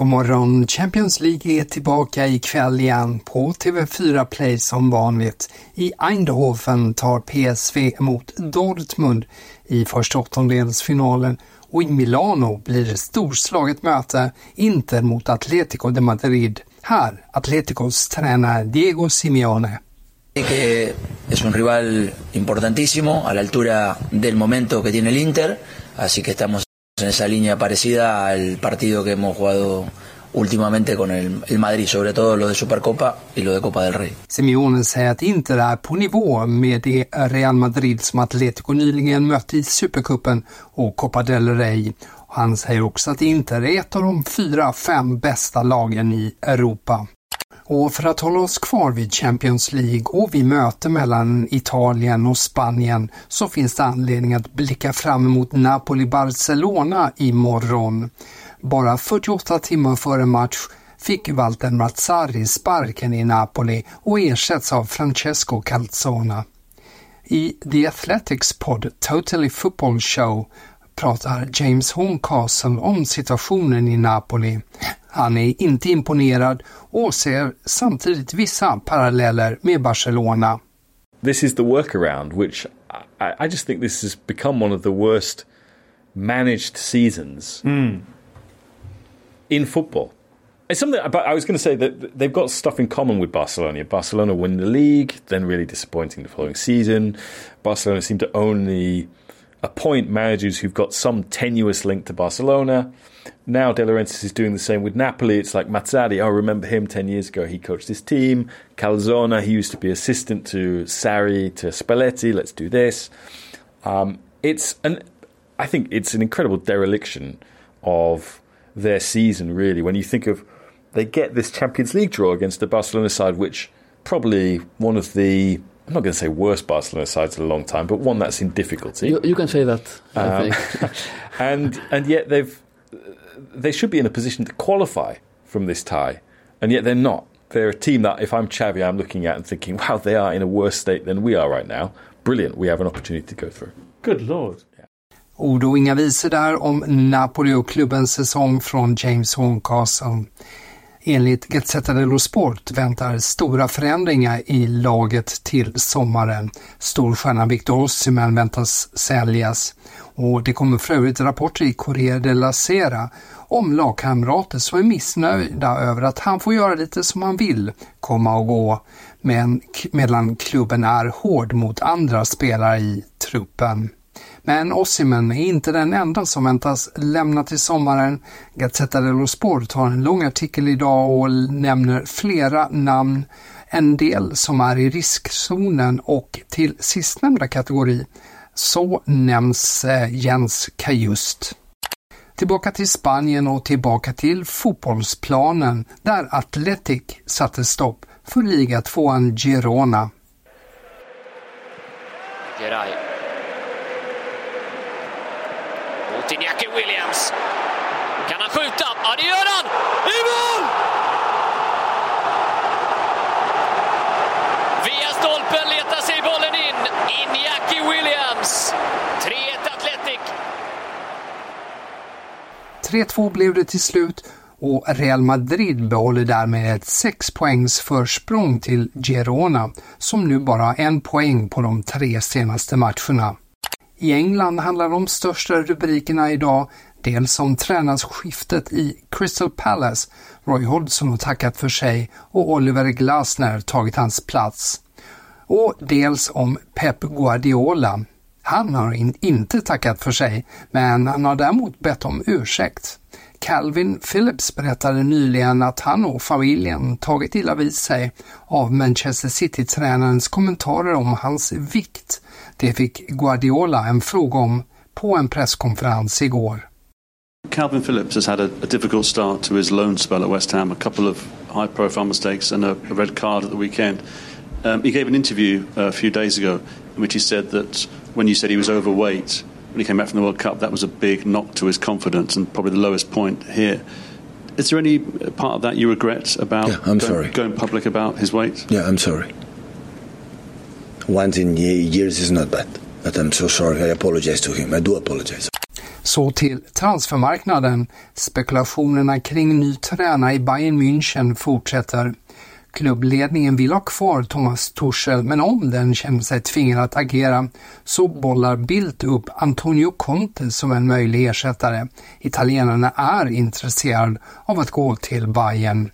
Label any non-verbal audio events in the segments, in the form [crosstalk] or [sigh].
God morgon! Champions League är tillbaka ikväll igen på TV4 Play som vanligt. I Eindhoven tar PSV emot Dortmund i första åttondelsfinalen och i Milano blir det storslaget möte Inter mot Atletico de Madrid. Här Atleticos tränare Diego Simeone. que es un rival importantísimo a la altura del momento que tiene el Inter, así que estamos en esa línea parecida al partido que hemos jugado últimamente con el, el, Madrid, sobre todo lo de Supercopa y lo de Copa del Rey. Simeone säger att Inter är på nivå med det Real Madrid som Atletico nyligen mötte i Supercupen och Copa del Rey. Han säger också att Inter är ett av de fyra, fem bästa lagen i Europa. Och för att hålla oss kvar vid Champions League och vid möte mellan Italien och Spanien så finns det anledning att blicka fram emot Napoli-Barcelona imorgon. Bara 48 timmar före match fick Walter Mazzari sparken i Napoli och ersätts av Francesco Calzona. I The Athletics podd Totally Football Show pratar James Horncastle om situationen i Napoli. Han är inte imponerad och ser samtidigt vissa paralleller med Barcelona. This is the workaround which I, I just think this has become one of the worst managed seasons mm. in football. It's something, but I was going to say that they've got stuff in common with Barcelona. Barcelona win the league, then really disappointing the following season. Barcelona seem to only appoint managers who've got some tenuous link to Barcelona. Now De Laurentiis is doing the same with Napoli. It's like Mazzarri. I remember him 10 years ago. He coached this team. Calzona, he used to be assistant to Sarri, to Spalletti. Let's do this. Um, it's an, I think it's an incredible dereliction of their season, really. When you think of, they get this Champions League draw against the Barcelona side, which probably one of the I'm not going to say worst Barcelona sides in a long time, but one that's in difficulty. You, you can say that, Um, [laughs] and and yet they've they should be in a position to qualify from this tie, and yet they're not. They're a team that, if I'm Xavi, I'm looking at and thinking, wow, they are in a worse state than we are right now. Brilliant, we have an opportunity to go through. Good lord. Ord och inga visor där om Napoli och klubbens säsong från James Horncastle. Enligt Gazzetta dello Sport väntar stora förändringar i laget till sommaren. Storstjärnan Victor Osimhen väntas säljas och det kommer för övrigt rapporter i Corriere della Sera om lagkamrater som är missnöjda över att han får göra lite som han vill, komma och gå, men medan klubben är hård mot andra spelare i truppen. Men Osimhen är inte den enda som väntas lämna till sommaren. Gazzetta dello Sport har en lång artikel idag och nämner flera namn, en del som är i riskzonen och till sistnämnda kategori så nämns eh, Jens Kajust. Tillbaka till Spanien och tillbaka till fotbollsplanen där Athletic satte stopp för ligatvåan Girona. Geray. Till Jackie Williams. Kan han skjuta? Ja, det gör han! I mål! Via stolpen letar sig bollen in. Iñaki Williams. 3-1 Atletic. 3-2 blev det till slut och Real Madrid behåller därmed ett 6 poängs försprång till Girona som nu bara har en poäng på de tre senaste matcherna. I England handlar de största rubrikerna idag dels om tränarskiftet i Crystal Palace. Roy Hodgson har tackat för sig och Oliver Glasner tagit hans plats. Och dels om Pep Guardiola. Han har in, inte tackat för sig, men han har däremot bett om ursäkt. Calvin Phillips berättade nyligen att han och familjen tagit illa vid sig av Manchester City-tränarens kommentarer om hans vikt. Det fick Guardiola en fråga om på en presskonferens igår. Calvin Phillips has had a, a difficult start to his loan spell at West Ham, a couple of high-profile mistakes and a, a, red card at the weekend. Um, he gave an interview uh, a few days ago in which he said that when you said he was overweight, when he came back from the World Cup, that was a big knock to his confidence and probably the lowest point here. Is there any part of that you regret about yeah, I'm going, sorry. going public about his weight? Yeah, I'm sorry. Once in years is not bad, but I'm so sorry. I apologize to him. I do apologize. Så till transfermarknaden. Spekulationerna kring ny tränare i Bayern München fortsätter. Klubbledningen vill ha kvar Thomas Tuchel men om den känner sig tvingad att agera så bollar Bildt upp Antonio Conte som en möjlig ersättare. Italienarna är intresserade av att gå till Bayern.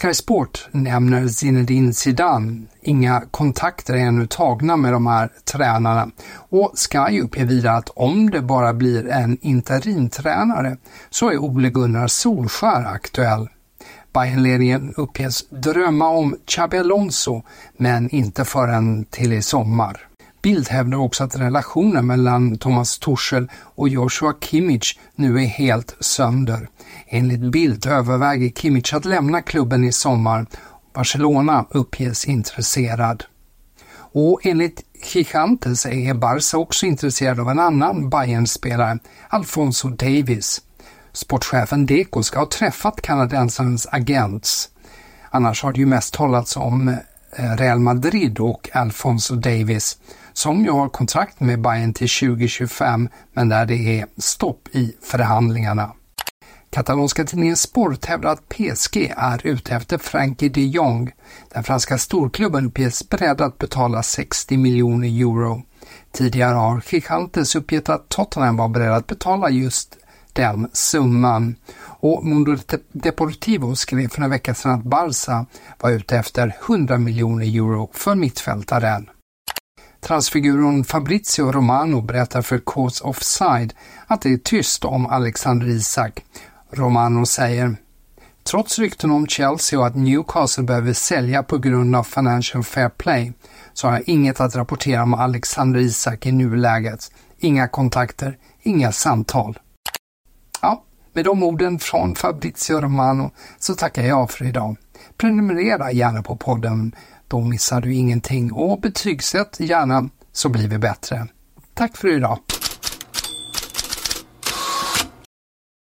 Sky Sport nämner Zinedine Zidane. Inga kontakter är ännu tagna med de här tränarna och Sky uppger vidare att om det bara blir en interimtränare så är Ole Gunnar Solskär aktuell. Bayernledningen uppges drömma om Xabi Alonso, men inte förrän till i sommar. Bild hävdar också att relationen mellan Thomas Tuchel och Joshua Kimmich nu är helt sönder. Enligt Bild överväger Kimmich att lämna klubben i sommar. Barcelona uppges intresserad. Och enligt Gigantes är Barca också intresserad av en annan Bayern-spelare, Alfonso Davis. Sportchefen Deco ska ha träffat kanadensarens agents. Annars har det ju mest talats om eh, Real Madrid och Alfonso Davis som ju har kontrakt med Bayern till 2025 men där det är stopp i förhandlingarna. Katalonska tidningen Sport hävdar att PSG är ute efter Frankie de Jong. Den franska storklubben uppges beredd att betala 60 miljoner euro. Tidigare har Gigantes uppgett att Tottenham var beredd att betala just den summan. Och Mundo Deportivo skrev för en vecka sedan att Barca var ute efter 100 miljoner euro för mittfältaren. Transfiguren Fabrizio Romano berättar för Cause Offside att det är tyst om Alexander Isak. Romano säger Trots rykten om Chelsea och att Newcastle behöver sälja på grund av Financial Fair Play så har jag inget att rapportera om Alexander Isak i nuläget. Inga kontakter, inga samtal. Med de orden från Fabrizio Romano så tackar jag för idag. Prenumerera gärna på podden, då missar du ingenting och betygsätt gärna så blir vi bättre. Tack för idag!